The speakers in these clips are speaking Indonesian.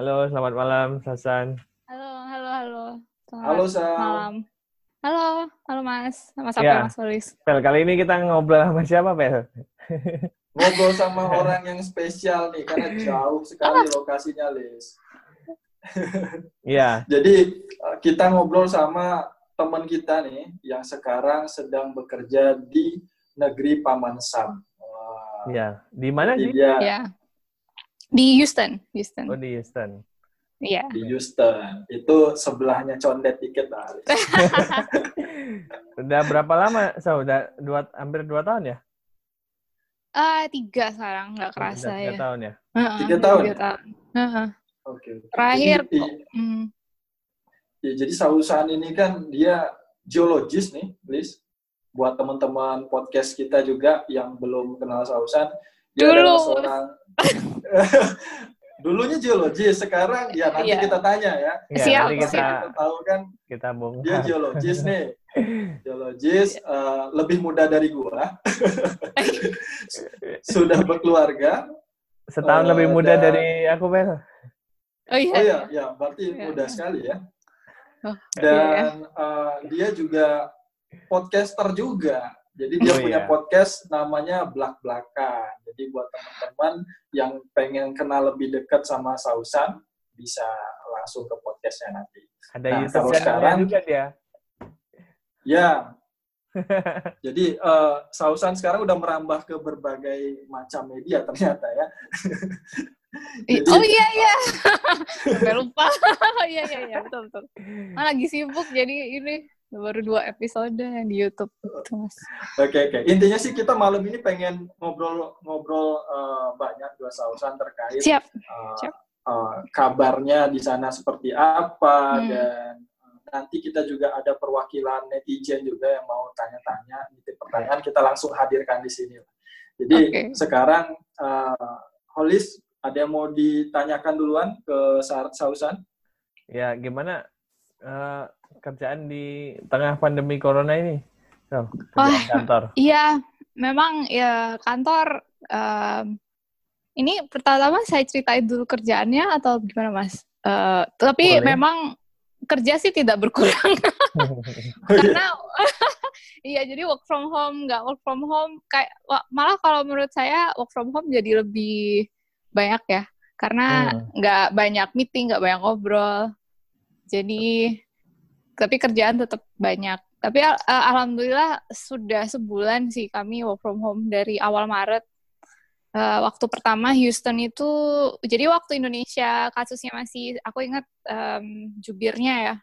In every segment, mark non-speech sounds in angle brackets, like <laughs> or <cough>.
Halo, selamat malam, Sasan. Halo, halo, halo. Selamat Halo, Sal. malam. Halo, halo Mas. Mas apa Ya. Mas Solis? Pel, kali ini kita ngobrol sama siapa, Pel? <laughs> Ngobrol sama orang yang spesial nih, karena jauh sekali lokasinya, Lis. Iya, <laughs> Jadi, eh, kita ngobrol sama teman kita nih, yang sekarang sedang bekerja di negeri Paman Sam. Wah, iya. Di mana sih? dia Ya. Di Houston, Houston. Oh, di Houston. Iya. di Houston. Itu sebelahnya condet dikit lah, Lis. <laughs> Udah berapa lama? So, udah dua, hampir dua tahun ya? Ah, tiga sekarang, nggak kerasa udah tiga ya. tahun ya? Heeh, Tiga tahun? Tiga tahun. Heeh. Oke. oke. Terakhir, Jadi, hmm, Ya, jadi Sausan ini kan dia geologis nih, Liz. Buat teman-teman podcast kita juga yang belum kenal Sausan, dia Dulu. adalah seorang <laughs> dulunya geologis, sekarang ya nanti Iya. kita tanya ya. Iya, Siap, nanti kita Kita tahu kan kita dia bongkar. geologis <laughs> nih, geologis eh, lebih muda dari gua, <laughs> sudah berkeluarga. Setahun Eh, lebih muda dan- dari aku, Pel. oh iya. Oh iya, ya berarti Iya. muda sekali ya. Oh, Dan eh, dia juga podcaster juga. Jadi dia Oh, punya iya. podcast namanya Blak Blakan. Jadi buat teman-teman yang pengen kenal lebih dekat sama Sausan bisa langsung ke podcastnya nanti. Ada Nah, kalau sekarang- juga dia. Ya. <laughs> Jadi eh, Sausan sekarang udah merambah ke berbagai macam media ternyata ya. <laughs> Jadi- Oh iya iya. <laughs> Sampai lupa. Iya iya iya betul betul. Ah, lagi sibuk jadi ini baru dua episode yang di YouTube gitu, Mas. Oke oke. Intinya sih kita malam ini pengen ngobrol-ngobrol eh, banyak dua Sausan terkait Siap. uh, Siap. uh, kabarnya di sana seperti apa Hmm. dan uh, nanti kita juga ada perwakilan netizen juga yang mau tanya-tanya nitip pertanyaan kita langsung hadirkan di sini. Jadi Oke. sekarang uh, Holis ada yang mau ditanyakan duluan ke Sa- Sausan? Ya, gimana eh, kerjaan di tengah pandemi corona ini? So, kerjaan Wah. kantor. Iya, memang ya kantor em, ini pertama saya ceritain dulu kerjaannya atau gimana Mas? Eh, tapi Boleh. memang kerja sih tidak berkurang <laughs> <laughs> karena <laughs> iya jadi work from home nggak work from home kayak malah kalau menurut saya work from home jadi lebih banyak ya karena Hmm. nggak banyak meeting nggak banyak ngobrol jadi tapi kerjaan tetap banyak tapi eh, alhamdulillah sudah sebulan sih kami work from home dari awal Maret Eh, waktu pertama Houston itu jadi waktu Indonesia kasusnya masih aku ingat em, jubirnya ya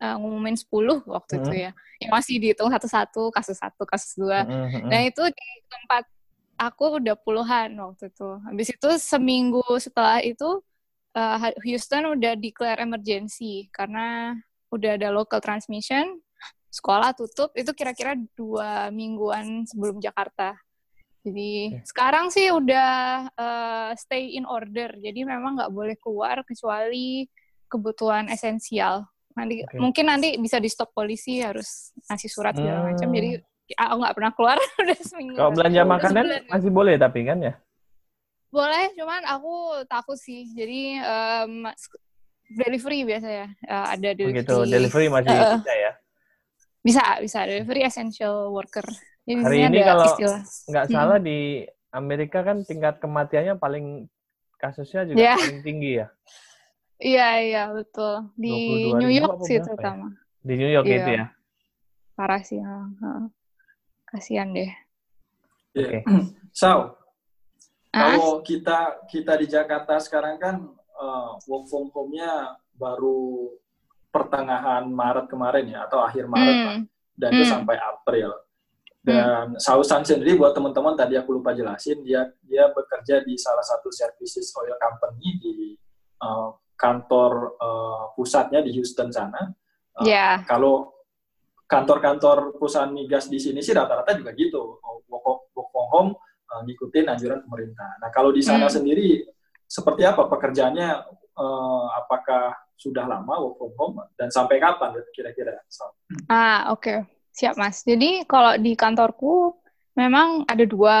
eh, ngumumin 10 waktu itu Mhm. ya yang masih dihitung satu-satu kasus satu kasus dua Mm-mm. Nah itu di tempat aku udah puluhan waktu itu. Habis itu seminggu setelah itu uh, Houston udah declare emergency karena udah ada local transmission, sekolah tutup. Itu kira-kira dua mingguan sebelum Jakarta. Jadi Oke. sekarang sih udah uh, stay in order. Jadi memang nggak boleh keluar kecuali kebutuhan esensial. Nanti Oke. mungkin nanti bisa di stop polisi harus ngasih surat segala macam. Hmm. Jadi aku nggak pernah keluar <laughs> udah seminggu. Kalau belanja Udah makanan sebulan. masih boleh tapi kan ya? boleh, cuman aku takut sih. Jadi sk- delivery biasa ya, Eh, ada delivery. Begitu, delivery masih Eh, bisa ya? Bisa, bisa delivery essential worker. Jadi Hari ini ada kalau. Nggak Hmm. salah di Amerika kan tingkat kematiannya paling kasusnya juga Ya. paling tinggi ya? Iya, iya betul. Di 22.000 New York sih ya? terutama. Di New York Iya. itu ya? Parah sih. ha, ha. Kasihan deh. Iya. Oke. <clears throat> Sau, Ah, kalau kita kita di Jakarta sekarang kan uh, work from home-nya baru pertengahan Maret kemarin ya atau akhir Maret lah. hmm, dan itu Hmm. sampai April. Dan Sausan sendiri buat teman-teman tadi aku lupa jelasin dia dia bekerja di salah satu services oil company di uh, kantor uh, pusatnya di Houston sana. Uh, ya. Kalau kantor-kantor perusahaan migas di sini sih rata-rata juga gitu, work, work from home uh, ngikutin anjuran pemerintah. Nah kalau di sana Hmm. sendiri seperti apa pekerjaannya? Uh, apakah sudah lama work from home dan sampai kapan kira-kira? Sal? Ah, oke. Siap, Mas. Jadi kalau di kantorku memang ada dua,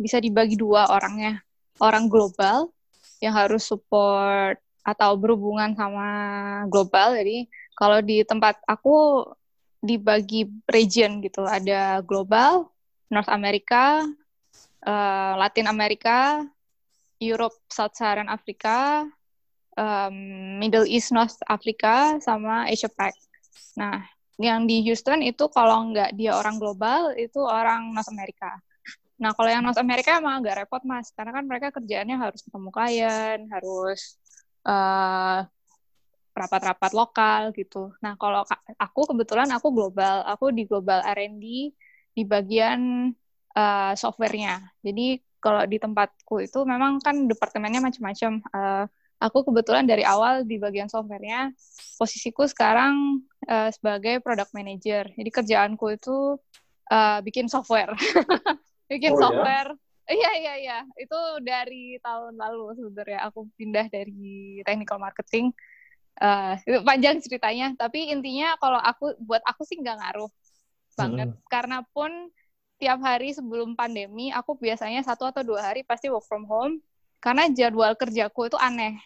bisa dibagi dua orangnya. Orang global yang harus support atau berhubungan sama global. Jadi kalau di tempat aku dibagi region gitu, ada global, North America, uh, Latin America, Europe, South Saharan Africa, um, Middle East, North Africa, sama Asia Pac. Nah, yang di Houston itu kalau nggak dia orang global, itu orang North America. Nah, kalau yang North America emang agak repot, Mas. Karena kan mereka kerjaannya harus ketemu klien, harus uh, rapat-rapat lokal gitu. Nah, kalau aku kebetulan aku global. Aku di global R&D di bagian uh, softwarenya. Jadi, kalau di tempatku itu memang kan departemennya macam-macam. Uh, aku kebetulan dari awal di bagian softwarenya. Posisiku sekarang uh, sebagai product manager. Jadi, kerjaanku itu uh, bikin software. <laughs> bikin oh, ya? software. Iya iya iya, itu dari tahun lalu sebenarnya aku pindah dari technical marketing. Uh, itu panjang ceritanya, tapi intinya kalau aku buat aku sih nggak ngaruh banget, hmm. karena pun tiap hari sebelum pandemi aku biasanya satu atau dua hari pasti work from home, karena jadwal kerjaku itu aneh.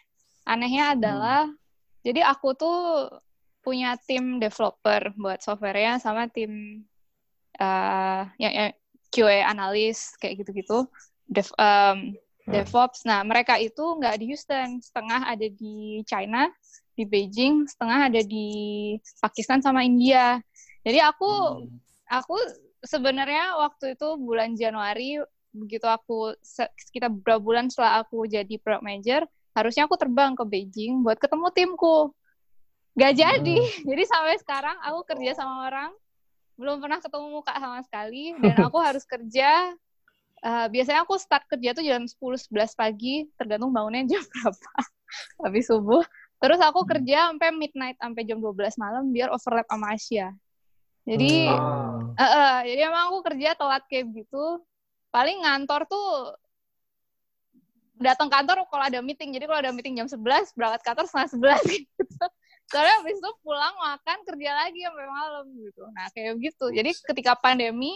Anehnya adalah, hmm. jadi aku tuh punya tim developer buat softwarenya sama tim uh, yang, yang QA analis kayak gitu-gitu, dev, um, DevOps. Nah, mereka itu nggak di Houston, setengah ada di China, di Beijing, setengah ada di Pakistan sama India. Jadi aku hmm. aku sebenarnya waktu itu bulan Januari begitu aku sekitar beberapa bulan setelah aku jadi product manager, harusnya aku terbang ke Beijing buat ketemu timku. Gak jadi. Hmm. <laughs> Jadi sampai sekarang aku kerja sama orang belum pernah ketemu muka sama sekali dan <laughs> aku harus kerja uh, biasanya aku start kerja tuh jam 10 11 pagi tergantung bangunnya jam <laughs> berapa habis subuh terus aku hmm. kerja sampai midnight sampai jam 12 malam biar overlap sama Asia jadi hmm. uh, uh, jadi emang aku kerja telat kayak gitu. Paling ngantor tuh datang kantor kalau ada meeting. Jadi kalau ada meeting jam 11 berangkat kantor setengah 11 <laughs> gitu. Soalnya habis itu pulang makan kerja lagi sampai malam gitu. Nah kayak gitu. Jadi ketika pandemi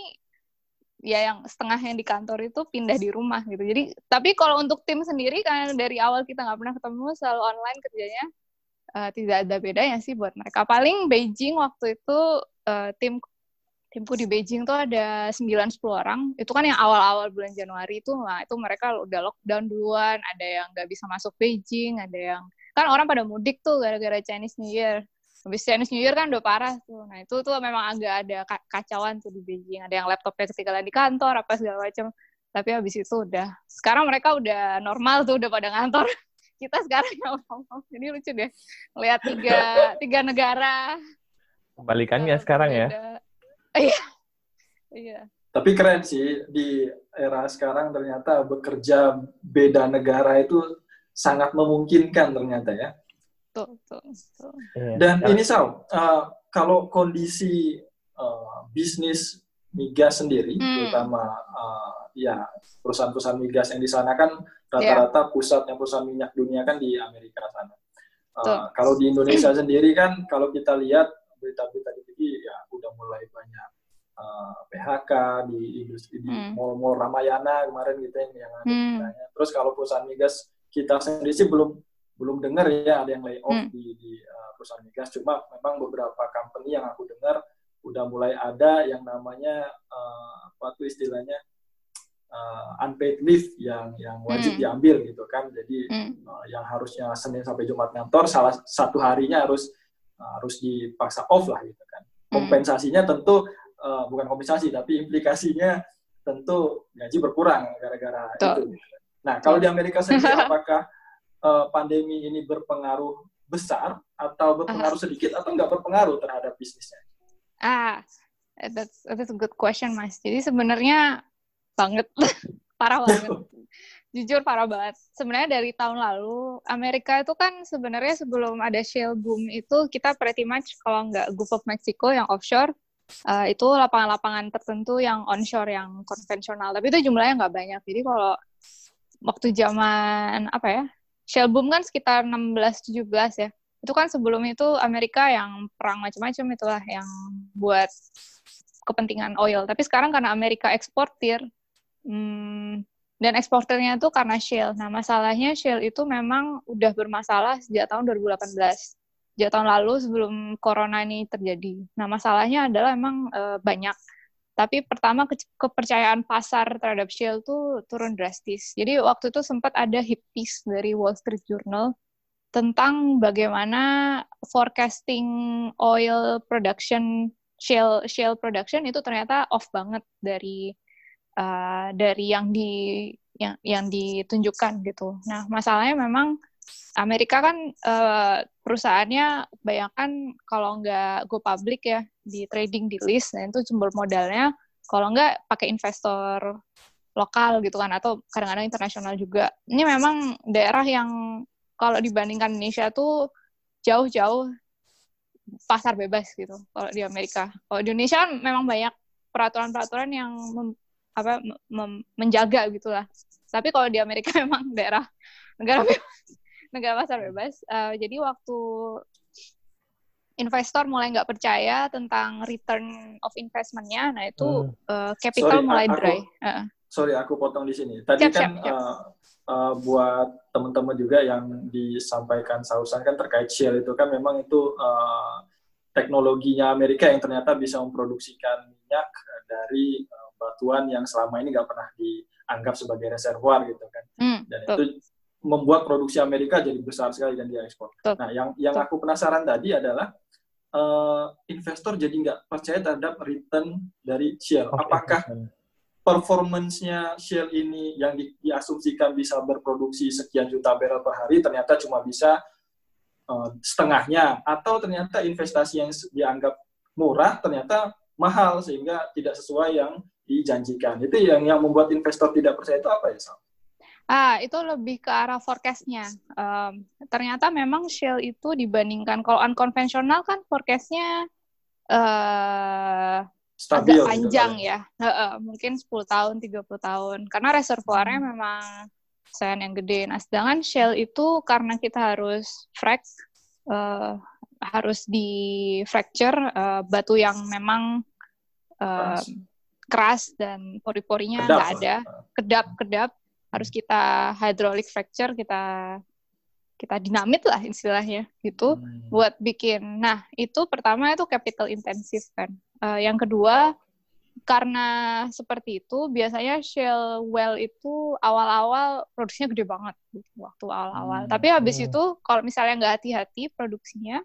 ya yang setengah yang di kantor itu pindah di rumah gitu. Jadi tapi kalau untuk tim sendiri karena dari awal kita nggak pernah ketemu selalu online kerjanya uh, tidak ada bedanya sih buat mereka. Paling Beijing waktu itu uh, tim timku di Beijing tuh ada 9-10 orang. Itu kan yang awal-awal bulan Januari itu, nah itu mereka udah lockdown duluan, ada yang nggak bisa masuk Beijing, ada yang kan orang pada mudik tuh gara-gara Chinese New Year. Habis Chinese New Year kan udah parah tuh. Nah itu tuh memang agak ada kacauan tuh di Beijing. Ada yang laptopnya ketinggalan di kantor apa segala macam. Tapi habis itu udah sekarang mereka udah normal tuh udah pada ngantor. <laughs> Kita sekarang yang ngomong. Jadi lucu deh. Lihat tiga tiga negara kebalikannya uh, sekarang ya iya iya tapi keren sih di era sekarang ternyata bekerja beda negara itu sangat memungkinkan ternyata ya. Tuh, tuh, tuh. Dan ini Sal, uh, kalau kondisi uh, bisnis migas sendiri, hmm. terutama uh, ya perusahaan-perusahaan migas yang di sana kan rata-rata yeah. pusatnya perusahaan minyak dunia kan di Amerika sana. Uh, kalau di Indonesia <clears throat> sendiri kan, kalau kita lihat berita-berita di TV ya udah mulai banyak uh, PHK di industri di hmm. mall-mall Ramayana kemarin gitu yang yang ada hmm. Terus kalau perusahaan migas kita sendiri sih belum belum dengar ya ada yang layoff hmm. di, di uh, perusahaan migas. Cuma memang beberapa company yang aku dengar udah mulai ada yang namanya uh, apa tuh istilahnya uh, unpaid leave yang yang wajib hmm. diambil gitu kan. Jadi hmm. uh, yang harusnya Senin sampai Jumat ngantor salah satu harinya harus harus dipaksa off lah gitu kan. Hmm. Kompensasinya tentu uh, bukan kompensasi tapi implikasinya tentu gaji berkurang gara-gara itu. Nah, kalau di Amerika sendiri, <laughs> apakah uh, pandemi ini berpengaruh besar atau berpengaruh uh. sedikit atau nggak berpengaruh terhadap bisnisnya? Ah, that's that's a good question, Mas. Jadi sebenarnya banget, <laughs> parah banget. <laughs> Jujur parah banget. Sebenarnya dari tahun lalu Amerika itu kan sebenarnya sebelum ada shale boom itu kita pretty much kalau nggak Gulf of Mexico yang offshore uh, itu lapangan-lapangan tertentu yang onshore yang konvensional. Tapi itu jumlahnya nggak banyak. Jadi kalau waktu zaman apa ya shell boom kan sekitar 16 17 ya itu kan sebelum itu Amerika yang perang macam-macam itulah yang buat kepentingan oil tapi sekarang karena Amerika eksportir hmm, dan eksporternya itu karena Shell. Nah, masalahnya Shell itu memang udah bermasalah sejak tahun 2018. Sejak tahun lalu sebelum corona ini terjadi. Nah, masalahnya adalah memang uh, banyak. Tapi pertama ke kepercayaan pasar terhadap Shell tuh turun drastis. Jadi waktu itu sempat ada hit piece dari Wall Street Journal tentang bagaimana forecasting oil production shale shale production itu ternyata off banget dari uh, dari yang di yang yang ditunjukkan gitu. Nah masalahnya memang Amerika kan uh, perusahaannya bayangkan kalau nggak go public ya di trading di list, nah itu sumber modalnya kalau nggak pakai investor lokal gitu kan atau kadang-kadang internasional juga. Ini memang daerah yang kalau dibandingkan Indonesia tuh jauh-jauh pasar bebas gitu kalau di Amerika. Kalau di Indonesia kan memang banyak peraturan-peraturan yang apa mem, menjaga gitulah. Tapi kalau di Amerika <laughs> memang daerah negara bebas, negara pasar bebas. Uh, jadi waktu investor mulai nggak percaya tentang return of investmentnya, nah itu hmm. uh, capital sorry, mulai aku, dry. Uh. Sorry, aku potong di sini. Tadi siap, kan siap, siap. Uh, uh, buat teman-teman juga yang disampaikan Sausan kan terkait Shell itu kan memang itu uh, teknologinya Amerika yang ternyata bisa memproduksikan minyak dari uh, batuan yang selama ini nggak pernah dianggap sebagai reservoir gitu kan. Hmm, Dan betul. itu membuat produksi Amerika jadi besar sekali dan diekspor. Betul. Nah, yang yang aku penasaran tadi adalah uh, investor jadi nggak percaya terhadap return dari Shell. Okay. Apakah performance-nya Shell ini yang di, diasumsikan bisa berproduksi sekian juta barrel per hari ternyata cuma bisa uh, setengahnya atau ternyata investasi yang dianggap murah ternyata mahal sehingga tidak sesuai yang dijanjikan. Itu yang yang membuat investor tidak percaya itu apa ya, Sal? Ah, itu lebih ke arah forecastnya. Um, ternyata memang Shell itu dibandingkan kalau unkonvensional kan forecastnya uh, Stabil, agak gitu panjang gitu, ya. Uh, uh, mungkin 10 tahun, 30 tahun. Karena reservoirnya hmm. memang sand yang gede. Nah, sedangkan shell itu karena kita harus frac, uh, harus di fracture uh, batu yang memang uh. Keras dan pori-porinya nggak ada, kedap-kedap harus kita hydraulic fracture, kita kita dinamit lah istilahnya gitu hmm. buat bikin. Nah itu pertama itu capital intensif kan. Uh, yang kedua karena seperti itu biasanya shell well itu awal-awal produksinya gede banget gitu, waktu awal-awal. Hmm. Tapi habis hmm. itu kalau misalnya nggak hati-hati produksinya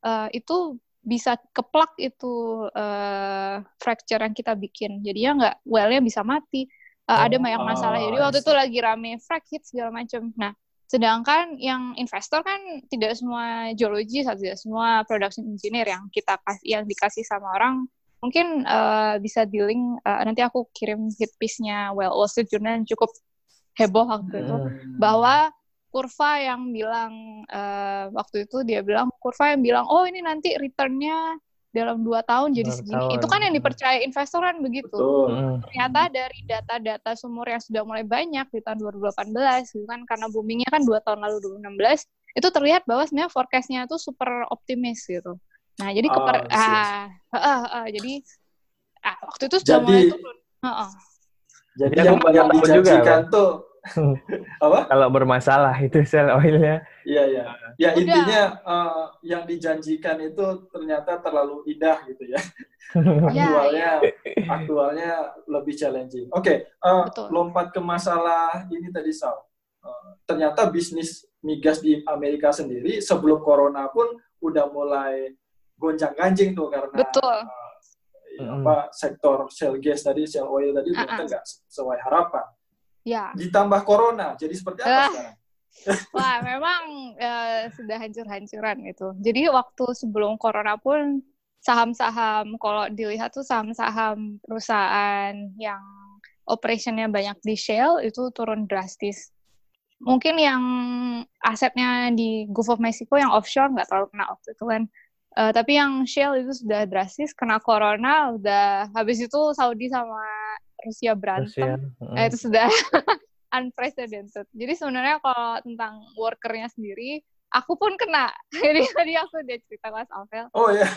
uh, itu bisa keplak itu uh, fracture yang kita bikin. Jadi ya nggak wellnya bisa mati. Uh, oh, ada banyak masalah. Jadi waktu itu lagi rame frac hit segala macam. Nah Sedangkan yang investor kan tidak semua geologi, tidak semua production engineer yang kita kasih yang dikasih sama orang mungkin uh, bisa dealing uh, nanti aku kirim hit piece-nya Well Wall Street Journal yang cukup heboh waktu itu hmm. bahwa kurva yang bilang uh, waktu itu dia bilang kurva yang bilang oh ini nanti returnnya dalam dua tahun jadi segini. Tahun. Itu kan yang dipercaya investor kan begitu. Betul. Hmm. Ternyata dari data-data sumur yang sudah mulai banyak di tahun 2018, gitu kan karena boomingnya kan dua tahun lalu 2016, itu terlihat bahwa sebenarnya forecastnya itu super optimis gitu. Nah jadi oh, keper ah, ah, ah, ah, jadi ah, waktu itu sudah jadi, mulai turun. Uh, uh. Jadi yang, yang dijanjikan juga, tuh <laughs> apa? Kalau bermasalah itu sel oilnya. Iya iya. Ya intinya uh, yang dijanjikan itu ternyata terlalu indah gitu ya. <laughs> Iya, aktualnya ya, aktualnya lebih challenging. Oke, okay, uh, eh, lompat ke masalah ini tadi Sal. Uh, ternyata bisnis migas di Amerika sendiri sebelum corona pun udah mulai gonjang-ganjing tuh karena Betul. Uh, apa sektor shale gas tadi, shale oil tadi uh -uh. ternyata nggak sesuai harapan Ya. Ditambah corona, jadi seperti apa uh, sekarang? <laughs> Wah, memang uh, sudah hancur-hancuran itu. Jadi waktu sebelum corona pun saham-saham kalau dilihat tuh saham-saham perusahaan yang operationnya banyak di shale itu turun drastis. Mungkin yang asetnya di Gulf of Mexico yang offshore nggak terlalu kena waktu itu kan. Uh, tapi yang shale itu sudah drastis kena corona, udah habis itu Saudi sama Rusia berantem, Rusia. Eh, itu sudah <laughs> unprecedented. Jadi sebenarnya kalau tentang workernya sendiri, aku pun kena. <laughs> Jadi tadi aku udah cerita Mas Alvel. Oh ya.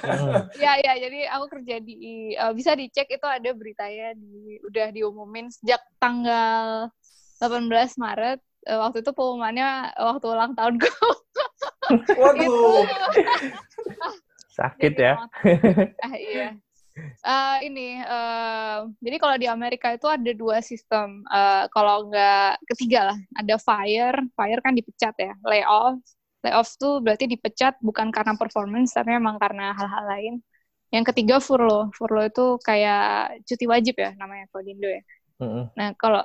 Iya iya. Jadi aku kerja di uh, bisa dicek itu ada beritanya di udah diumumin sejak tanggal 18 Maret uh, waktu itu pengumumannya waktu ulang tahunku. Waduh. <laughs> Sakit ya. ah, iya. Uh, ini, uh, jadi kalau di Amerika itu ada dua sistem. Uh, kalau nggak ketiga lah, ada fire. Fire kan dipecat ya. Layoff. Layoff tuh berarti dipecat bukan karena performance, tapi memang karena hal-hal lain. Yang ketiga furlough. Furlough itu kayak cuti wajib ya namanya kalau di Indo ya. Mm-hmm. Nah, kalau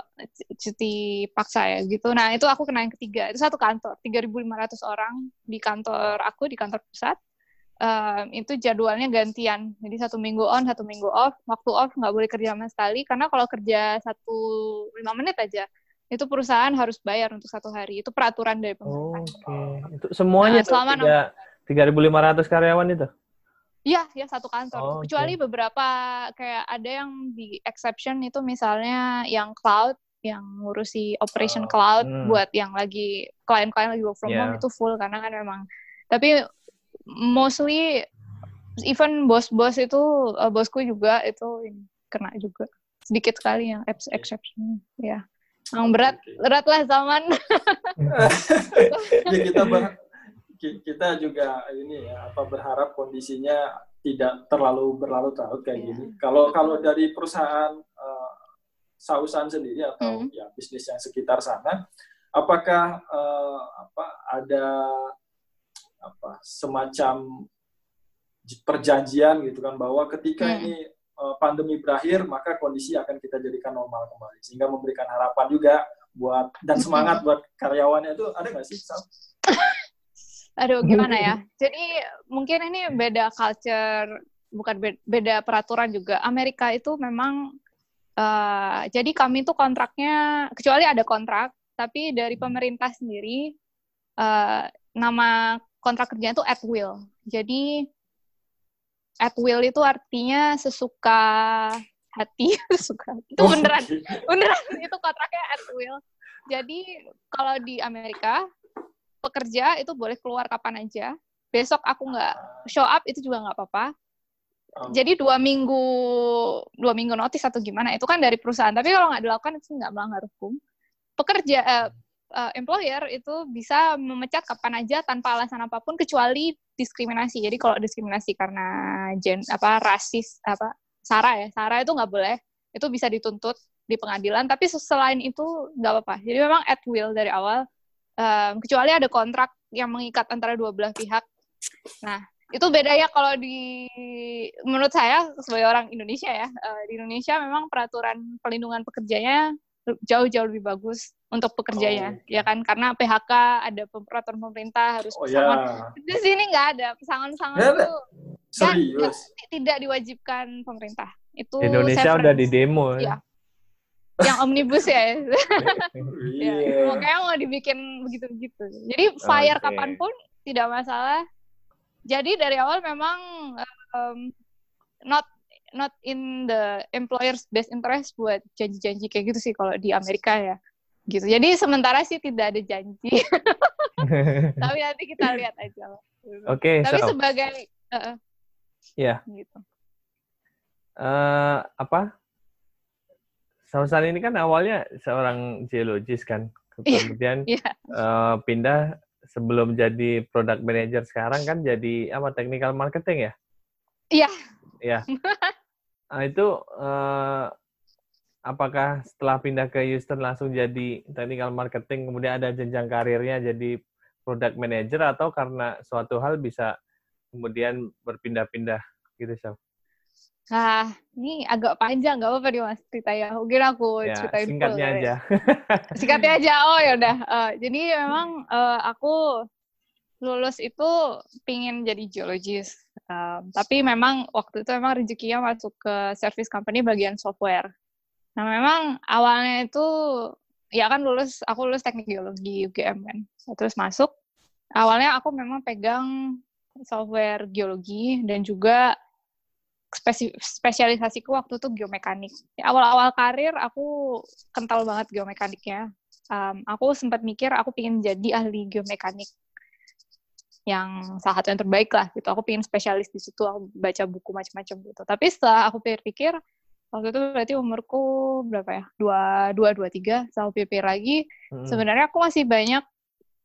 cuti paksa ya gitu. Nah, itu aku kena yang ketiga. Itu satu kantor, 3.500 orang di kantor aku, di kantor pusat um, itu jadwalnya gantian. Jadi satu minggu on, satu minggu off. Waktu off nggak boleh kerja sama sekali karena kalau kerja satu lima menit aja itu perusahaan harus bayar untuk satu hari. Itu peraturan dari pemerintah. Oke, okay. itu semuanya nah, selama tiga ribu lima ratus karyawan itu? Iya, ya satu kantor. Oh, Kecuali okay. beberapa kayak ada yang di exception itu misalnya yang cloud yang ngurusi operation oh, cloud hmm. buat yang lagi klien-klien lagi work from yeah. home itu full karena kan memang tapi mostly even bos-bos itu uh, bosku juga itu kena juga. Sedikit sekali yang exception. Ya. Yang berat berat lah zaman. <laughs> Ya kita ber, kita juga ini ya apa berharap kondisinya tidak terlalu berlarut-larut kayak yeah. gini. Kalau kalau dari perusahaan uh, Sausan sendiri atau mm. ya bisnis yang sekitar sana apakah uh, apa ada apa semacam perjanjian gitu kan bahwa ketika hmm. ini uh, pandemi berakhir maka kondisi akan kita jadikan normal kembali sehingga memberikan harapan juga buat dan semangat buat karyawannya itu ada nggak sih Sal? <coughs> Aduh gimana ya? Jadi mungkin ini beda culture bukan beda peraturan juga. Amerika itu memang uh, jadi kami itu kontraknya kecuali ada kontrak tapi dari pemerintah sendiri uh, nama kontrak kerja itu at will. Jadi at will itu artinya sesuka hati, <laughs> sesuka. Itu oh, beneran, beneran itu kontraknya at will. Jadi kalau di Amerika pekerja itu boleh keluar kapan aja. Besok aku nggak show up itu juga nggak apa-apa. Oh. Jadi dua minggu dua minggu notice atau gimana itu kan dari perusahaan. Tapi kalau nggak dilakukan itu nggak melanggar hukum. Pekerja eh, uh, employer itu bisa memecat kapan aja tanpa alasan apa pun kecuali diskriminasi. Jadi kalau diskriminasi karena gen apa rasis apa sara ya, sara itu nggak boleh. Itu bisa dituntut di pengadilan. Tapi selain itu nggak apa-apa. Jadi memang at will dari awal. Um, kecuali ada kontrak yang mengikat antara dua belah pihak. Nah, itu bedanya kalau di menurut saya sebagai orang Indonesia ya uh, di Indonesia memang peraturan pelindungan pekerjanya jauh-jauh lebih bagus untuk pekerjanya, oh. ya kan? Karena PHK ada peraturan pemerintah harus oh, pesangon. Ya. Di sini nggak ada pesangon-pesangon itu kan gak, tidak diwajibkan pemerintah. Itu Indonesia udah di demo. Ya. ya. Yang omnibus ya. <laughs> ya. Makanya mau dibikin begitu-begitu. Jadi fire okay. kapan pun tidak masalah. Jadi dari awal memang um, not not in the employer's best interest buat janji-janji kayak gitu sih kalau di Amerika ya gitu jadi sementara sih tidak ada janji <laughs> tapi nanti kita lihat aja oke okay, tapi so. sebagai uh, ya yeah. gitu uh, apa Sausan ini kan awalnya seorang geologis kan iya, kemudian yeah. Iya. Uh, pindah sebelum jadi product manager sekarang kan jadi apa technical marketing ya iya Ya. <laughs> Nah, itu uh, apakah setelah pindah ke Houston langsung jadi technical marketing, kemudian ada jenjang karirnya jadi product manager atau karena suatu hal bisa kemudian berpindah-pindah gitu, Syaf? Nah, ini agak panjang, nggak apa-apa nih Mas cerita ya. Mungkin aku ya, ceritain singkatnya full, aja. Ya. singkatnya aja. Oh ya udah. Uh, jadi memang uh, aku lulus itu pingin jadi geologis. Um, tapi memang waktu itu memang rezekinya masuk ke service company bagian software. Nah memang awalnya itu ya kan lulus aku lulus teknik geologi UGM kan. Terus masuk awalnya aku memang pegang software geologi dan juga spesi spesialisasiku waktu itu geomekanik. Awal-awal karir aku kental banget geomekaniknya. Um, aku sempat mikir aku ingin jadi ahli geomekanik yang salah satu yang terbaik lah gitu. Aku pengen spesialis di situ, aku baca buku macam-macam gitu. Tapi setelah aku pikir-pikir, waktu itu berarti umurku berapa ya? Dua dua dua tiga. Sama PP lagi hmm. sebenarnya aku masih banyak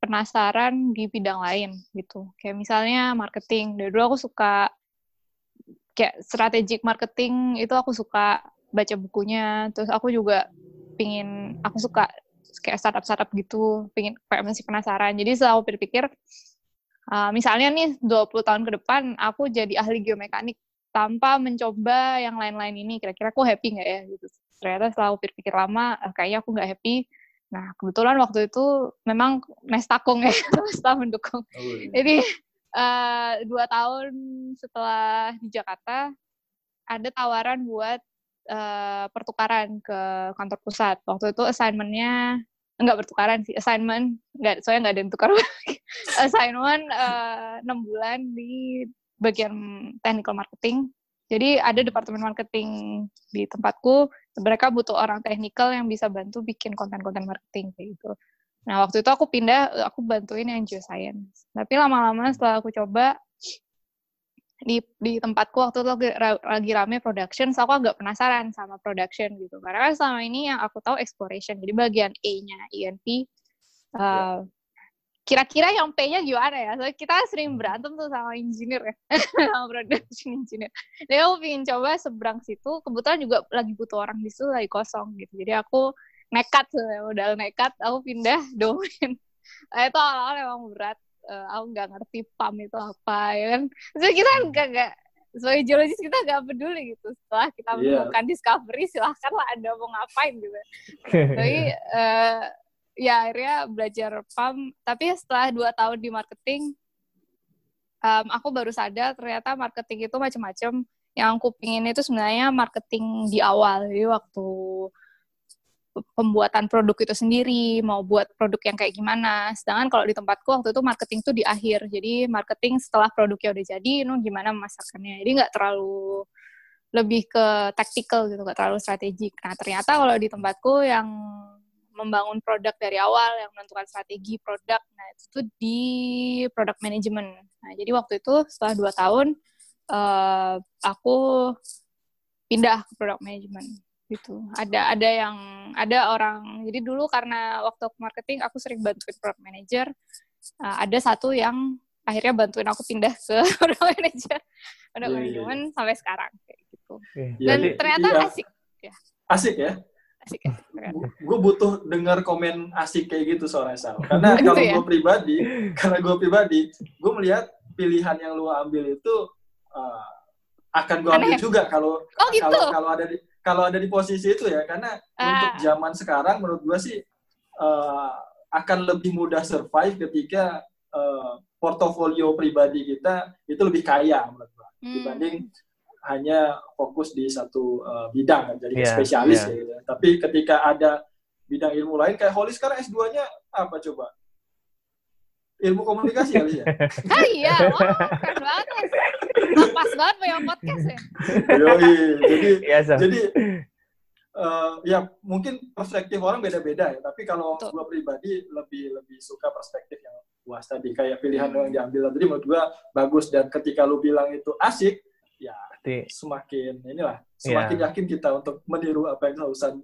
penasaran di bidang lain gitu. Kayak misalnya marketing. Dari dulu aku suka kayak strategic marketing itu aku suka baca bukunya. Terus aku juga pingin aku suka kayak startup startup gitu. Pingin kayak masih penasaran. Jadi selalu berpikir uh, misalnya nih 20 tahun ke depan aku jadi ahli geomekanik tanpa mencoba yang lain-lain ini. Kira-kira aku happy nggak ya? Gitu. Ternyata setelah aku pikir lama eh, kayaknya aku nggak happy. Nah kebetulan waktu itu memang mes takung ya <laughs> setelah mendukung. Oh, iya. jadi uh, dua tahun setelah di Jakarta ada tawaran buat uh, pertukaran ke kantor pusat. Waktu itu assignmentnya enggak bertukaran sih assignment enggak soalnya nggak ada yang tukar <laughs> assignment enam uh, bulan di bagian technical marketing. Jadi ada departemen marketing di tempatku, mereka butuh orang teknikal yang bisa bantu bikin konten-konten marketing kayak gitu. Nah, waktu itu aku pindah, aku bantuin yang geoscience. Tapi lama-lama setelah aku coba, di di tempatku waktu itu lagi, rame production, so aku agak penasaran sama production gitu. Karena kan selama ini yang aku tahu exploration, jadi bagian E-nya ENP, uh, kira-kira yang P-nya gimana ya? Soalnya kita sering hmm. berantem tuh sama engineer ya, <laughs> sama production engineer. Jadi aku pengen coba seberang situ, kebetulan juga lagi butuh orang di situ lagi kosong gitu. Jadi aku nekat modal nekat, aku pindah <laughs> domain. Nah, itu awal-awal emang berat. Uh, aku nggak ngerti PAM itu apa, ya kan. Jadi kita hmm. nggak nggak sebagai geologis kita nggak peduli gitu. Setelah kita yeah. menemukan discovery, silahkan lah Anda mau ngapain gitu. <laughs> Tapi uh, ya akhirnya belajar PAM tapi setelah dua tahun di marketing um, aku baru sadar ternyata marketing itu macam-macam yang aku pingin itu sebenarnya marketing di awal jadi waktu pembuatan produk itu sendiri mau buat produk yang kayak gimana sedangkan kalau di tempatku waktu itu marketing itu di akhir jadi marketing setelah produknya udah jadi nu gimana memasarkannya jadi nggak terlalu lebih ke taktikal gitu nggak terlalu strategik nah ternyata kalau di tempatku yang membangun produk dari awal, yang menentukan strategi produk. Nah, itu tuh di product management. Nah, jadi waktu itu setelah dua tahun, uh, aku pindah ke product management gitu. Ada ada yang ada orang. Jadi dulu karena waktu aku marketing aku sering bantuin product manager. Uh, ada satu yang akhirnya bantuin aku pindah ke <laughs> product manager, product yeah, management yeah. sampai sekarang kayak gitu. Yeah. Dan yeah, ternyata yeah. asik. Ya. Asik ya? asik ya. Gue butuh dengar komen asik kayak gitu soalnya Sal. <laughs> Karena gitu kalau ya? gue pribadi, <laughs> karena gue pribadi, gue melihat pilihan yang lu ambil itu uh, akan gue ambil juga kalau oh, gitu? kalau kalau ada di kalau ada di posisi itu ya. Karena ah. untuk zaman sekarang menurut gue sih uh, akan lebih mudah survive ketika uh, portofolio pribadi kita itu lebih kaya menurut gue hmm. dibanding hanya fokus di satu uh, bidang kan, jadi yeah, spesialis yeah. gitu. Tapi ketika ada bidang ilmu lain kayak Holly sekarang S2-nya apa coba? Ilmu komunikasi kali ya? <laughs> ah iya, oh, keren banget. Pas banget punya podcast ya. Yoi, jadi so. jadi uh, ya mungkin perspektif orang beda-beda ya. Tapi kalau gue pribadi lebih lebih suka perspektif yang luas tadi kayak pilihan hmm. yang diambil tadi menurut gue bagus dan ketika lu bilang itu asik, ya Berarti, semakin inilah semakin yeah. yakin kita untuk meniru apa yang Sausan <laughs>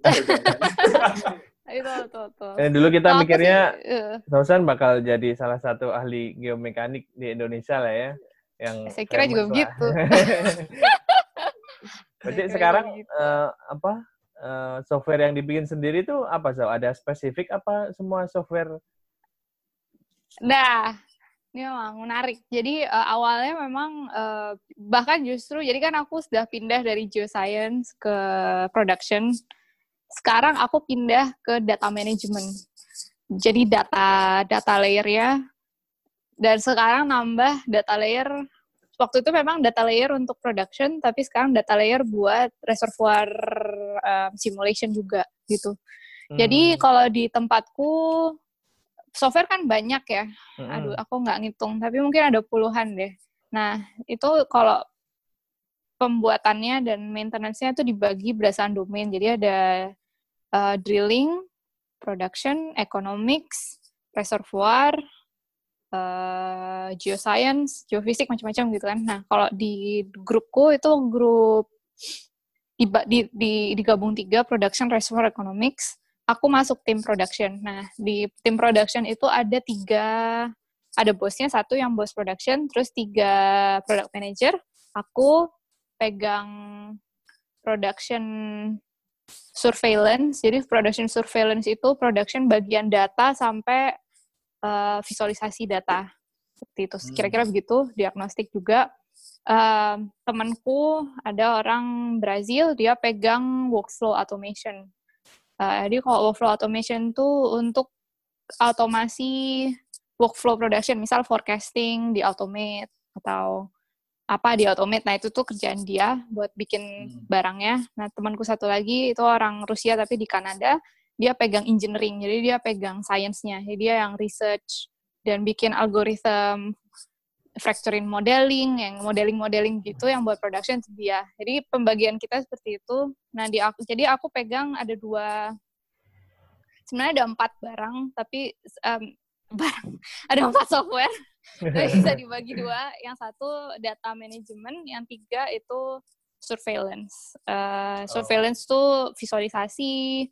itu itu, itu. Eh, dulu kita nah, mikirnya uh. Sausan bakal jadi salah satu ahli geomekanik di Indonesia lah ya yang saya kira juga lah. begitu <laughs> berarti sekarang uh, apa uh, software yang dibikin sendiri itu apa so ada spesifik apa semua software nah ini memang menarik. Jadi uh, awalnya memang uh, bahkan justru jadi kan aku sudah pindah dari geoscience ke production. Sekarang aku pindah ke data management. Jadi data data layer ya. Dan sekarang nambah data layer. Waktu itu memang data layer untuk production, tapi sekarang data layer buat reservoir um, simulation juga gitu. Hmm. Jadi kalau di tempatku software kan banyak ya. Aduh, aku nggak ngitung, tapi mungkin ada puluhan deh. Nah, itu kalau pembuatannya dan maintenance-nya itu dibagi berdasarkan domain. Jadi ada uh, drilling, production, economics, reservoir, uh, geoscience, geofisik macam-macam gitu kan. Nah, kalau di grupku itu grup di, di, di, digabung tiga production reservoir economics. Aku masuk tim production. Nah di tim production itu ada tiga ada bosnya satu yang bos production terus tiga product manager. Aku pegang production surveillance. Jadi production surveillance itu production bagian data sampai uh, visualisasi data seperti itu hmm. kira-kira begitu diagnostik juga uh, temanku ada orang Brazil dia pegang workflow automation. Uh, jadi kalau workflow automation tuh untuk otomasi workflow production, misal forecasting di automate atau apa di automate. Nah, itu tuh kerjaan dia buat bikin hmm. barangnya. Nah, temanku satu lagi itu orang Rusia tapi di Kanada, dia pegang engineering. Jadi dia pegang science-nya. Jadi dia yang research dan bikin algoritma fracturing modeling, yang modeling-modeling gitu yang buat production dia. Jadi pembagian kita seperti itu. Nah, di aku jadi aku pegang ada dua sebenarnya ada empat barang, tapi um, <laughs> barang ada empat software. <laughs> bisa dibagi dua. Yang satu data management, yang tiga itu surveillance. Uh, surveillance tuh visualisasi,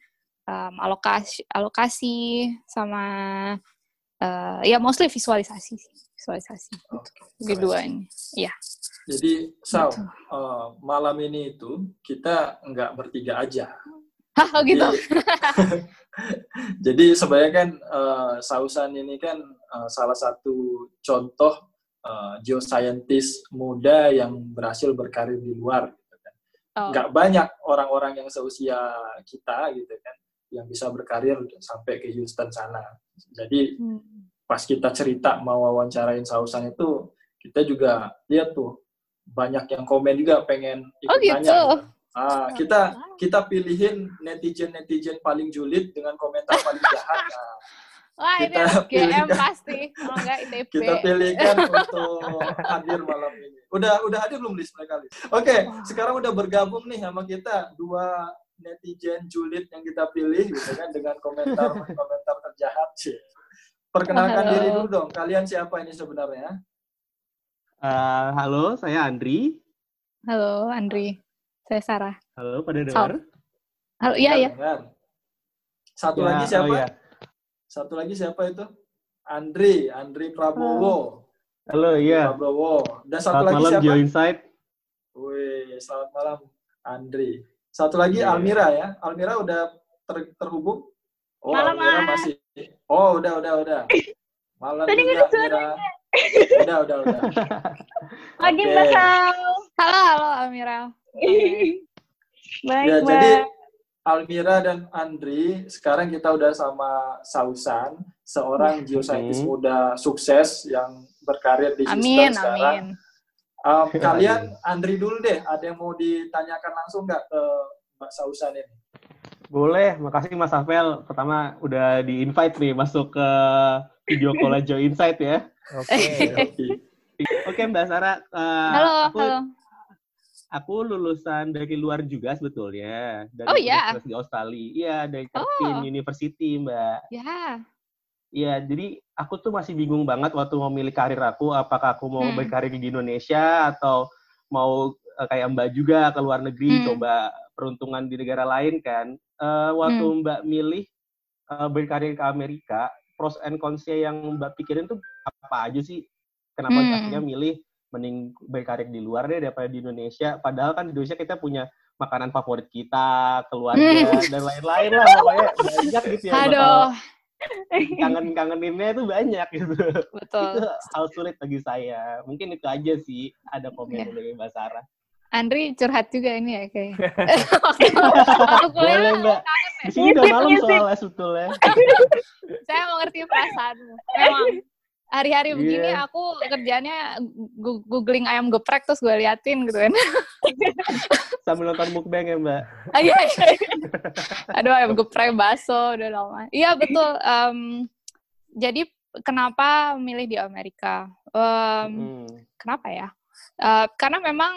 um, alokasi, alokasi sama uh, ya mostly visualisasi sih visualisasi okay. kedua ini ya jadi Sal uh, malam ini itu kita nggak bertiga aja Hah, oh gitu jadi, <laughs> jadi sebenarnya kan uh, Sausan ini kan uh, salah satu contoh uh, geoscientist muda yang berhasil berkarir di luar gitu kan. Oh. Nggak banyak orang-orang yang seusia kita gitu kan yang bisa berkarir sampai ke Houston sana. Jadi hmm pas kita cerita mau wawancarain Sausan itu kita juga lihat tuh banyak yang komen juga pengen ikut oh, gitu. tanya. Ah, kita kita pilihin netizen netizen paling julid dengan komentar paling jahat. Nah, Wah, kita ini GM pasti, kalau enggak ITB. Kita pilihkan untuk hadir malam ini. Udah udah hadir belum list mereka list? Oke, okay, sekarang udah bergabung nih sama kita dua netizen julid yang kita pilih gitu kan dengan komentar <laughs> komentar terjahat sih. Perkenalkan halo. diri dulu dong. Kalian siapa ini sebenarnya? Uh, halo, saya Andri. Halo, Andri. Saya Sarah. Halo, pada dengar? Halo, iya, iya. Satu ya, lagi siapa? Oh, ya. Satu lagi siapa itu? Andri, Andri Prabowo. Halo, iya. Prabowo. Dan satu selamat lagi malam, siapa? Geo Insight. Wih, selamat malam, Andri. Satu lagi yeah. Almira ya. Almira udah ter terhubung? Oh, malam, Almira masih Oh, udah, udah, udah. <laughs> Malam Tadi juga, Mira. <laughs> Udah, udah, udah. <laughs> Lagi okay. Mbak Halo, halo Almira. Baik, ya, Mbak. jadi Almira dan Andri, sekarang kita udah sama Sausan, seorang geoscientist hmm. muda sukses yang berkarir di Houston sekarang. Um, <laughs> kalian, Andri dulu deh, ada yang mau ditanyakan langsung nggak ke Mbak Sausan ini? Boleh, makasih Mas Afel. Pertama udah di-invite nih masuk ke video call Joe Insight ya. Oke. Okay. <laughs> Oke Mbak Sarah. Uh, halo, aku, halo. Aku lulusan dari luar juga sebetulnya. Dari oh iya? Di Australia. Iya, dari Curtin oh. University Mbak. Ya. Yeah. Iya, jadi aku tuh masih bingung banget waktu mau milih karir aku, apakah aku mau hmm. berkarir di Indonesia atau mau uh, kayak Mbak juga ke luar negeri, hmm. coba peruntungan di negara lain kan. Uh, waktu hmm. Mbak milih uh, berkarir ke Amerika, pros and cons-nya yang Mbak pikirin tuh apa aja sih? Kenapa hmm. akhirnya milih mending berkarir di luar deh daripada di Indonesia? Padahal kan di Indonesia kita punya makanan favorit kita, keluarga hmm. dan lain-lain lah pokoknya banyak gitu ya. Aduh. Kangen-kangeninnya tuh banyak gitu. Betul. itu hal sulit bagi saya. Mungkin itu aja sih ada komen yeah. dari Mbak Sarah. Andri curhat juga ini ya kayak. <laughs> Boleh mbak. Di sini udah malam soalnya sebetulnya. <laughs> Saya mengerti perasaanmu. Memang hari-hari yeah. begini aku kerjanya googling ayam geprek terus gue liatin gitu kan. <laughs> Sambil nonton mukbang ya mbak. Ah, iya, iya. Aduh ayam geprek baso udah lama. Iya betul. Um, jadi kenapa milih di Amerika? Um, hmm. Kenapa ya? Uh, karena memang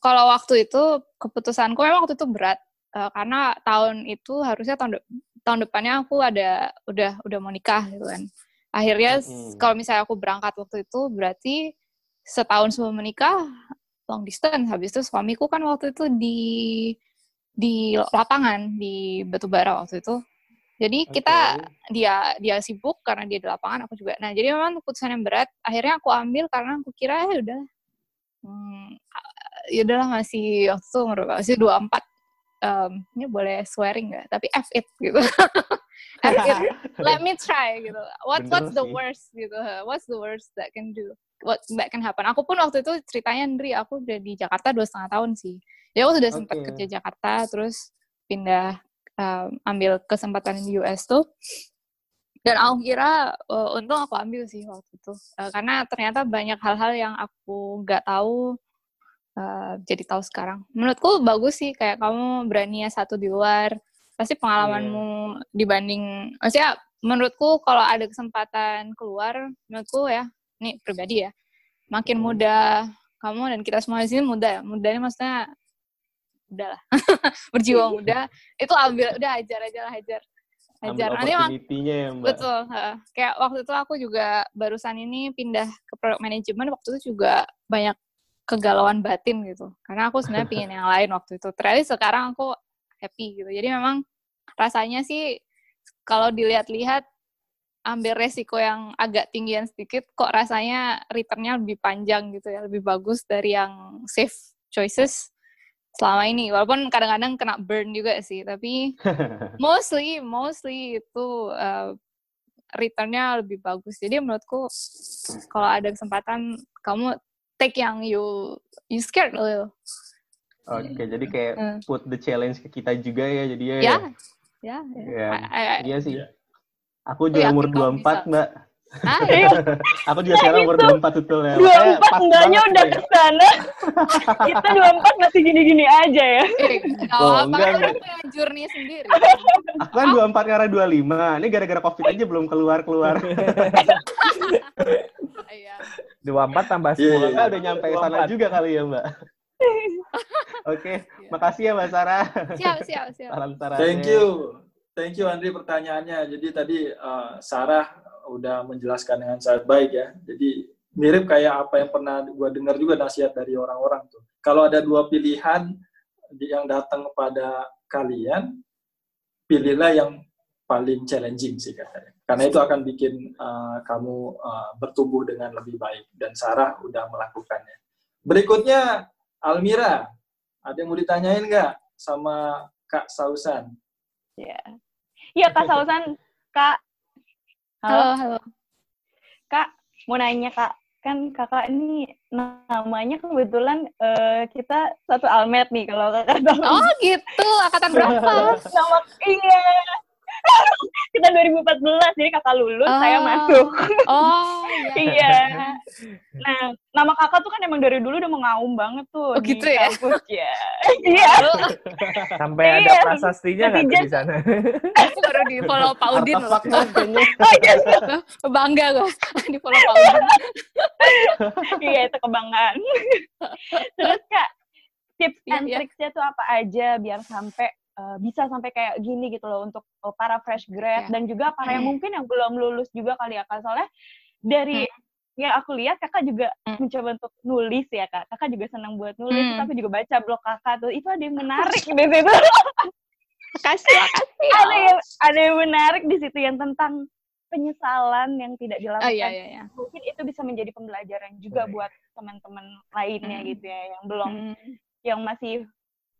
kalau waktu itu keputusanku memang waktu itu berat uh, karena tahun itu harusnya tahun de tahun depannya aku ada udah udah mau nikah gitu kan akhirnya hmm. kalau misalnya aku berangkat waktu itu berarti setahun sebelum menikah long distance. Habis itu suamiku kan waktu itu di di lapangan di batubara waktu itu. Jadi kita dia dia sibuk karena dia di lapangan, aku juga. Nah, jadi memang keputusan yang berat. Akhirnya aku ambil karena aku kira ya udah, hmm, ya udahlah masih waktu itu masih dua empat. Um, ini boleh swearing nggak? Tapi F it gitu. <laughs> It. <laughs> Let me try gitu. What Bener what's the sih. worst gitu? What's the worst that can do? What that can happen? Aku pun waktu itu ceritanya Andri, aku udah di Jakarta dua setengah tahun sih. Jadi aku sudah sempat Oke. kerja Jakarta, terus pindah um, ambil kesempatan di US tuh. Dan aku kira uh, untung aku ambil sih waktu itu, Uh, karena ternyata banyak hal-hal yang aku nggak tahu uh, jadi tahu sekarang. Menurutku bagus sih kayak kamu berani satu di luar, pasti pengalamanmu dibanding, maksudnya menurutku kalau ada kesempatan keluar, menurutku ya, ini pribadi ya, makin Hmm. muda kamu dan kita semua di sini muda ya, mudanya maksudnya udahlah <laughs> berjiwa muda itu ambil udah hajar aja lah hajar. Hajar. Ambil nanti ya, Mbak. betul heeh. kayak waktu itu aku juga barusan ini pindah ke product management waktu itu juga banyak kegalauan batin gitu. Karena aku sebenarnya <laughs> pingin yang lain waktu itu. Ternyata sekarang aku happy gitu. Jadi memang rasanya sih kalau dilihat-lihat ambil resiko yang agak tinggian sedikit kok rasanya returnnya lebih panjang gitu ya lebih bagus dari yang safe choices selama ini. Walaupun kadang-kadang kena burn juga sih tapi <laughs> mostly mostly itu uh, returnnya lebih bagus. Jadi menurutku kalau ada kesempatan kamu take yang you you scared a Oke, jadi kayak Hmm. put the challenge ke kita juga ya jadinya. ya ya. ya, ya. Ya, I- I- I- Iya sih. Iya. Aku juga yakin umur kamu 24, bisa. Mbak. ah, <laughs> Iya. Aku juga sekarang umur 24 betul ya. Dua empat enggaknya udah ke sana. <laughs> Kita dua empat masih gini-gini aja ya. eh, Oh, enggak, kan enggak. journey sendiri Aku kan 24 karena 25. Ini gara-gara Covid aja belum keluar-keluar. <laughs> Iya. 24 tambah Iya, 10. iya, Kita udah nyampe sana 24. juga kali ya, Mbak. <laughs> Oke, Iya. makasih ya Mbak Sarah. siap siap siap Saran-sarannya. Thank you. Thank you Andri pertanyaannya. Jadi tadi eh, Sarah udah menjelaskan dengan sangat baik ya. Jadi mirip kayak apa yang pernah gua dengar juga nasihat dari orang-orang tuh. Kalau ada dua pilihan yang datang kepada kalian, pilihlah yang paling challenging sih katanya. Karena itu akan bikin eh, kamu eh, bertumbuh dengan lebih baik. Dan Sarah udah melakukannya. Berikutnya Almira, ada yang mau ditanyain nggak sama Kak Sausan? Iya. Iya Kak Sausan, Kak. Halo, halo halo Kak. Mau nanya Kak, kan kakak ini namanya kebetulan eh, kita satu almet nih kalau kakak tahu. oh gitu angkatan berapa <laughs> Nama, iya. <laughs> kita 2014, jadi kakak lulus, saya Oh. masuk. oh <laughs> iya Iya. Nah, nama kakak tuh kan emang dari dulu udah mengaum banget tuh Oh, di gitu ya? kampus ya. <laughs> Iya. Sampai ada Iya. prasastinya nggak di sana? aku baru di follow Pak Udin loh. Oh iya, bangga gue di follow Pak Udin iya itu kebanggaan. Terus kak, tips Iya, and iya. tricksnya tuh apa aja biar sampai eh, bisa sampai kayak gini gitu loh untuk eh, para fresh grad Iya. dan juga para yang Hmm. mungkin yang belum lulus juga kali ya kak. Soalnya dari yang aku lihat kakak juga Hmm. mencoba untuk nulis ya kak. Kakak juga senang buat nulis, Hmm. aku juga baca blog kakak tuh. Itu ada yang menarik <laughs> di situ. kasih makasih ada yang ada yang menarik di situ yang tentang penyesalan yang tidak dilakukan. oh iya iya iya Mungkin itu bisa menjadi pembelajaran juga Baik. buat teman-teman lainnya Hmm. gitu ya yang belum Hmm. yang masih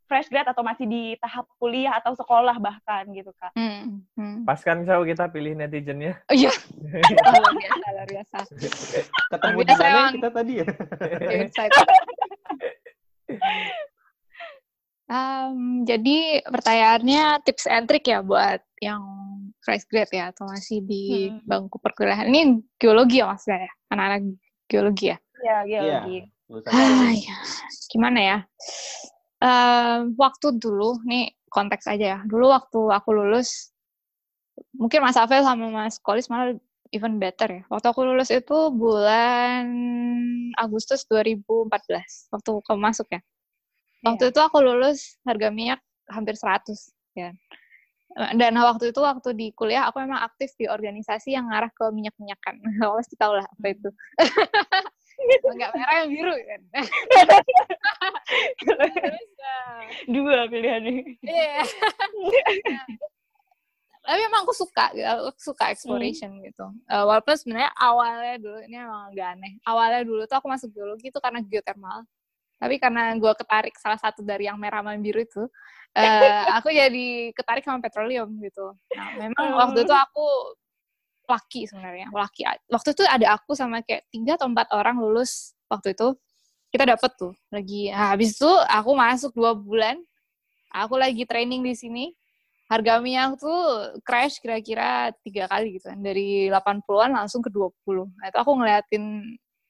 fresh grad atau masih di tahap kuliah atau sekolah bahkan gitu kak. Hmm. Hmm. Pas kan Chow kita pilih netizennya. Oh iya, <laughs> luar biasa, luar biasa. Ketemu di mana kita tadi ya? Um, <laughs> jadi pertanyaannya tips and trick ya buat yang fresh grade ya atau masih di Hmm. bangku perkuliahan. Ini geologi ya maksudnya ya? Anak-anak geologi ya? Iya, geologi. Lulusan Ah, ya. Gimana ya? Em, waktu dulu, nih konteks aja ya. Dulu waktu aku lulus, mungkin Mas Afel sama Mas Kolis malah even better ya. Waktu aku lulus itu bulan Agustus 2014, waktu kamu masuk ya. Waktu itu aku lulus harga minyak hampir 100 ya. Dan waktu itu waktu di kuliah aku memang aktif di organisasi yang ngarah ke minyak-minyakan. <laughs> Pasti tahu lah apa itu. <laughs> Enggak merah yang biru kan. <laughs> Dua pilihannya. Iya. Tapi emang aku suka, gitu. aku suka exploration Hmm. gitu. Eh, walaupun sebenarnya awalnya dulu ini emang agak aneh. Awalnya dulu tuh aku masuk geologi itu karena geothermal. Tapi karena gue ketarik salah satu dari yang merah sama biru itu, eh, aku jadi ketarik sama petroleum gitu. Nah, memang Oh. waktu itu aku laki sebenarnya, laki. Waktu itu ada aku sama kayak tiga atau empat orang lulus waktu itu. Kita dapet tuh lagi. Nah, habis itu aku masuk dua bulan. Aku lagi training di sini. Harga minyak tuh crash kira-kira tiga kali gitu kan. Dari 80-an langsung ke 20. Nah, itu aku ngeliatin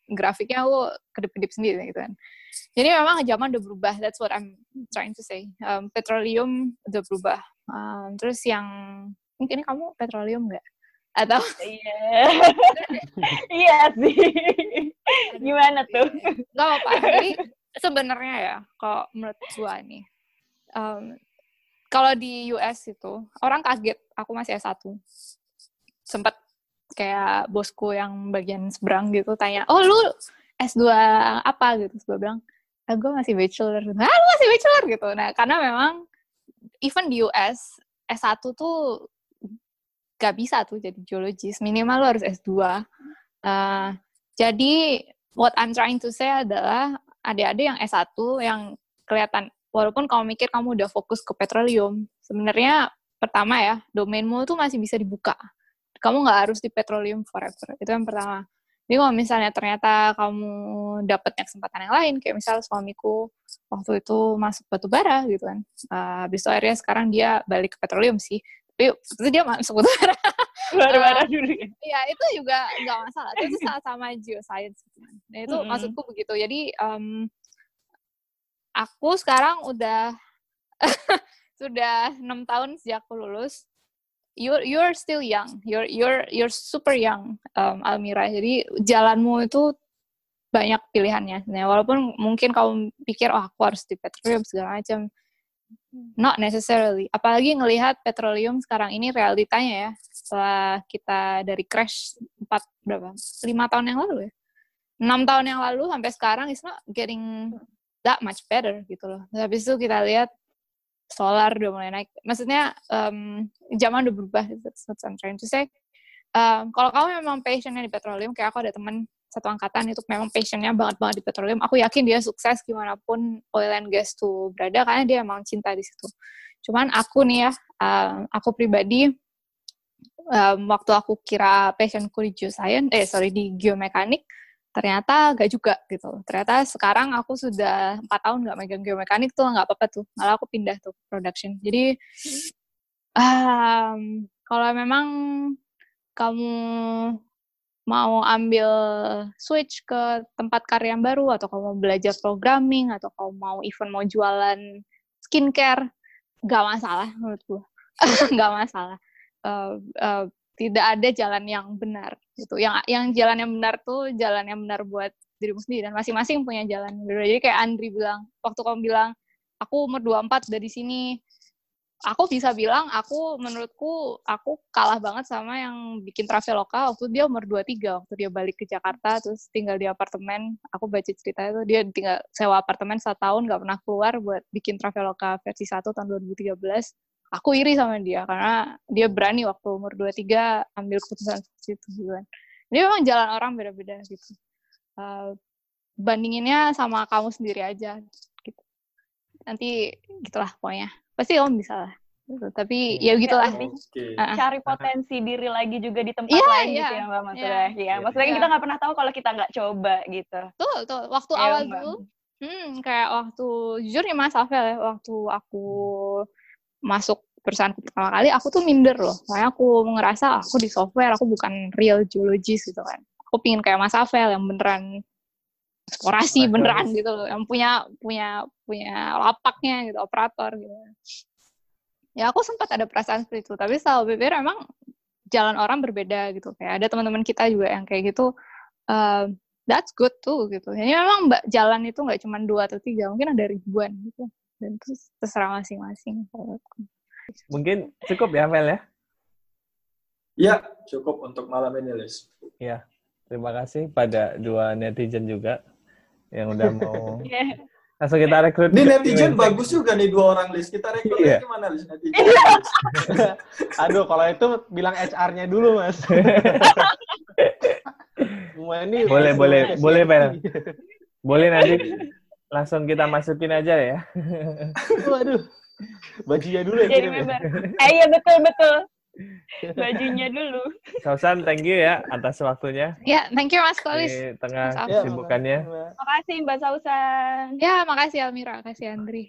grafiknya aku kedip-kedip sendiri gitu kan. Jadi memang zaman udah berubah. That's what I'm trying to say. Um, petroleum udah berubah. Um, terus yang mungkin kamu petroleum nggak? Atau <laughs> Iya. <laughs> Iya sih. Gimana tuh? nggak apa-apa. Jadi sebenarnya ya, kalau menurut gua nih, um, kalau di US itu orang kaget aku masih S1. Sempet kayak bosku yang bagian seberang gitu tanya, oh lu S2 apa gitu? Terus gue bilang, ah, gue masih bachelor. Ah, lu masih bachelor gitu. Nah, karena memang even di US, S1 tuh gak bisa tuh jadi geologis. Minimal lu harus S2. Uh, jadi, what I'm trying to say adalah adik-adik yang S1 yang kelihatan, walaupun kamu mikir kamu udah fokus ke petroleum, sebenarnya pertama ya, domainmu tuh masih bisa dibuka. Kamu nggak harus di petroleum forever. Itu yang pertama. Jadi kalau misalnya ternyata kamu dapatnya kesempatan yang lain, kayak misal suamiku waktu itu masuk batu bara gitu kan. Uh, habis itu akhirnya sekarang dia balik ke petroleum sih. Waktu itu dia masuk batu <laughs> bara. Baru-baru dulu. ya. Iya, itu juga nggak masalah. Itu sama-sama geoscience. Nah, itu Mm-mm. maksudku begitu. Jadi, em, aku sekarang udah <laughs> sudah enam tahun sejak aku lulus. You're you're still young. You're you're you're super young, um, Almira. Jadi jalanmu itu banyak pilihannya. Nah, walaupun mungkin kamu pikir, oh aku harus di petroleum segala macam. Not necessarily. Apalagi ngelihat petroleum sekarang ini realitanya ya. Setelah kita dari crash empat berapa? lima tahun yang lalu ya. enam tahun yang lalu sampai sekarang it's not getting that much better gitu loh. Habis itu kita lihat solar udah mulai naik. Maksudnya em, zaman udah berubah. That's what I'm trying to say. Em, kalau kamu memang passionnya di petroleum, kayak aku ada teman satu angkatan itu memang passionnya banget banget di petroleum. Aku yakin dia sukses gimana pun oil and gas tuh berada karena dia emang cinta di situ. Cuman aku nih ya, em, aku pribadi em, waktu aku kira passionku di geoscience, eh sorry di geomekanik, ternyata gak juga gitu. Ternyata sekarang aku sudah empat tahun gak megang geomekanik tuh nggak apa-apa tuh. Malah aku pindah tuh production. Jadi um, kalau memang kamu mau ambil switch ke tempat karya yang baru atau kamu belajar programming atau kamu mau even mau jualan skincare nggak masalah menurut gua <laughs> nggak masalah. Eh, eh, tidak ada jalan yang benar gitu. Yang yang jalan yang benar tuh jalan yang benar buat dirimu sendiri dan masing-masing punya jalan jadi kayak Andri bilang waktu kamu bilang aku umur 24 udah di sini aku bisa bilang aku menurutku aku kalah banget sama yang bikin Traveloka waktu dia umur 23 waktu dia balik ke Jakarta terus tinggal di apartemen. Aku baca cerita itu dia tinggal sewa apartemen satu tahun nggak pernah keluar buat bikin Traveloka versi 1 tahun 2013 aku iri sama dia karena dia berani waktu umur 23 ambil keputusan seperti itu gitu kan. Jadi memang jalan orang beda-beda gitu. Uh, bandinginnya sama kamu sendiri aja gitu. Nanti gitulah pokoknya pasti kamu bisa lah gitu. tapi ya gitulah Oke. Ah. Cari potensi diri lagi juga di tempat Iya, lain iya. gitu ya Mbak maksudnya. Iya. Iya, maksudnya Iya. kita nggak pernah tahu kalau kita nggak coba gitu. tuh tuh waktu Iya, awal Mbak. dulu hmm, kayak waktu jujur nih Mas Afel ya waktu aku masuk perusahaanku pertama kali aku tuh minder loh soalnya aku ngerasa aku di software aku bukan real geologist gitu kan aku pingin kayak Mas Afel yang beneran eksplorasi Operator. beneran gitu loh yang punya punya punya lapaknya gitu operator gitu ya aku sempat ada perasaan seperti itu tapi setelah BPR emang jalan orang berbeda gitu kayak ada teman-teman kita juga yang kayak gitu uh, that's good tuh gitu jadi memang mbak jalan itu nggak cuma dua atau tiga mungkin ada ribuan gitu dan terus terserah masing-masing. Mungkin cukup ya, Vel ya? Iya, cukup untuk malam ini, Lis. Terima kasih pada dua netizen juga yang udah mau <laughs> Iya. Langsung kita rekrut. Ini netizen Imentek. bagus juga nih dua orang list. Kita rekrut Iya. gimana list netizen? <laughs> Aduh, kalau itu bilang HR-nya dulu, Mas. <laughs> Ini Boleh, boleh, boleh, Pel. Boleh nanti langsung kita masukin aja ya. Waduh. Bajunya dulu ya. Jadi kirim ya? member. Eh iya betul betul. <laughs> Bajunya dulu. Sausan, thank you ya atas waktunya Ya, thank you Mas Kolis. di tengah Ya, kesibukannya. makasih, Mbak. Makasih Mbak Sausan. Ya, makasih Almira, makasih Andri.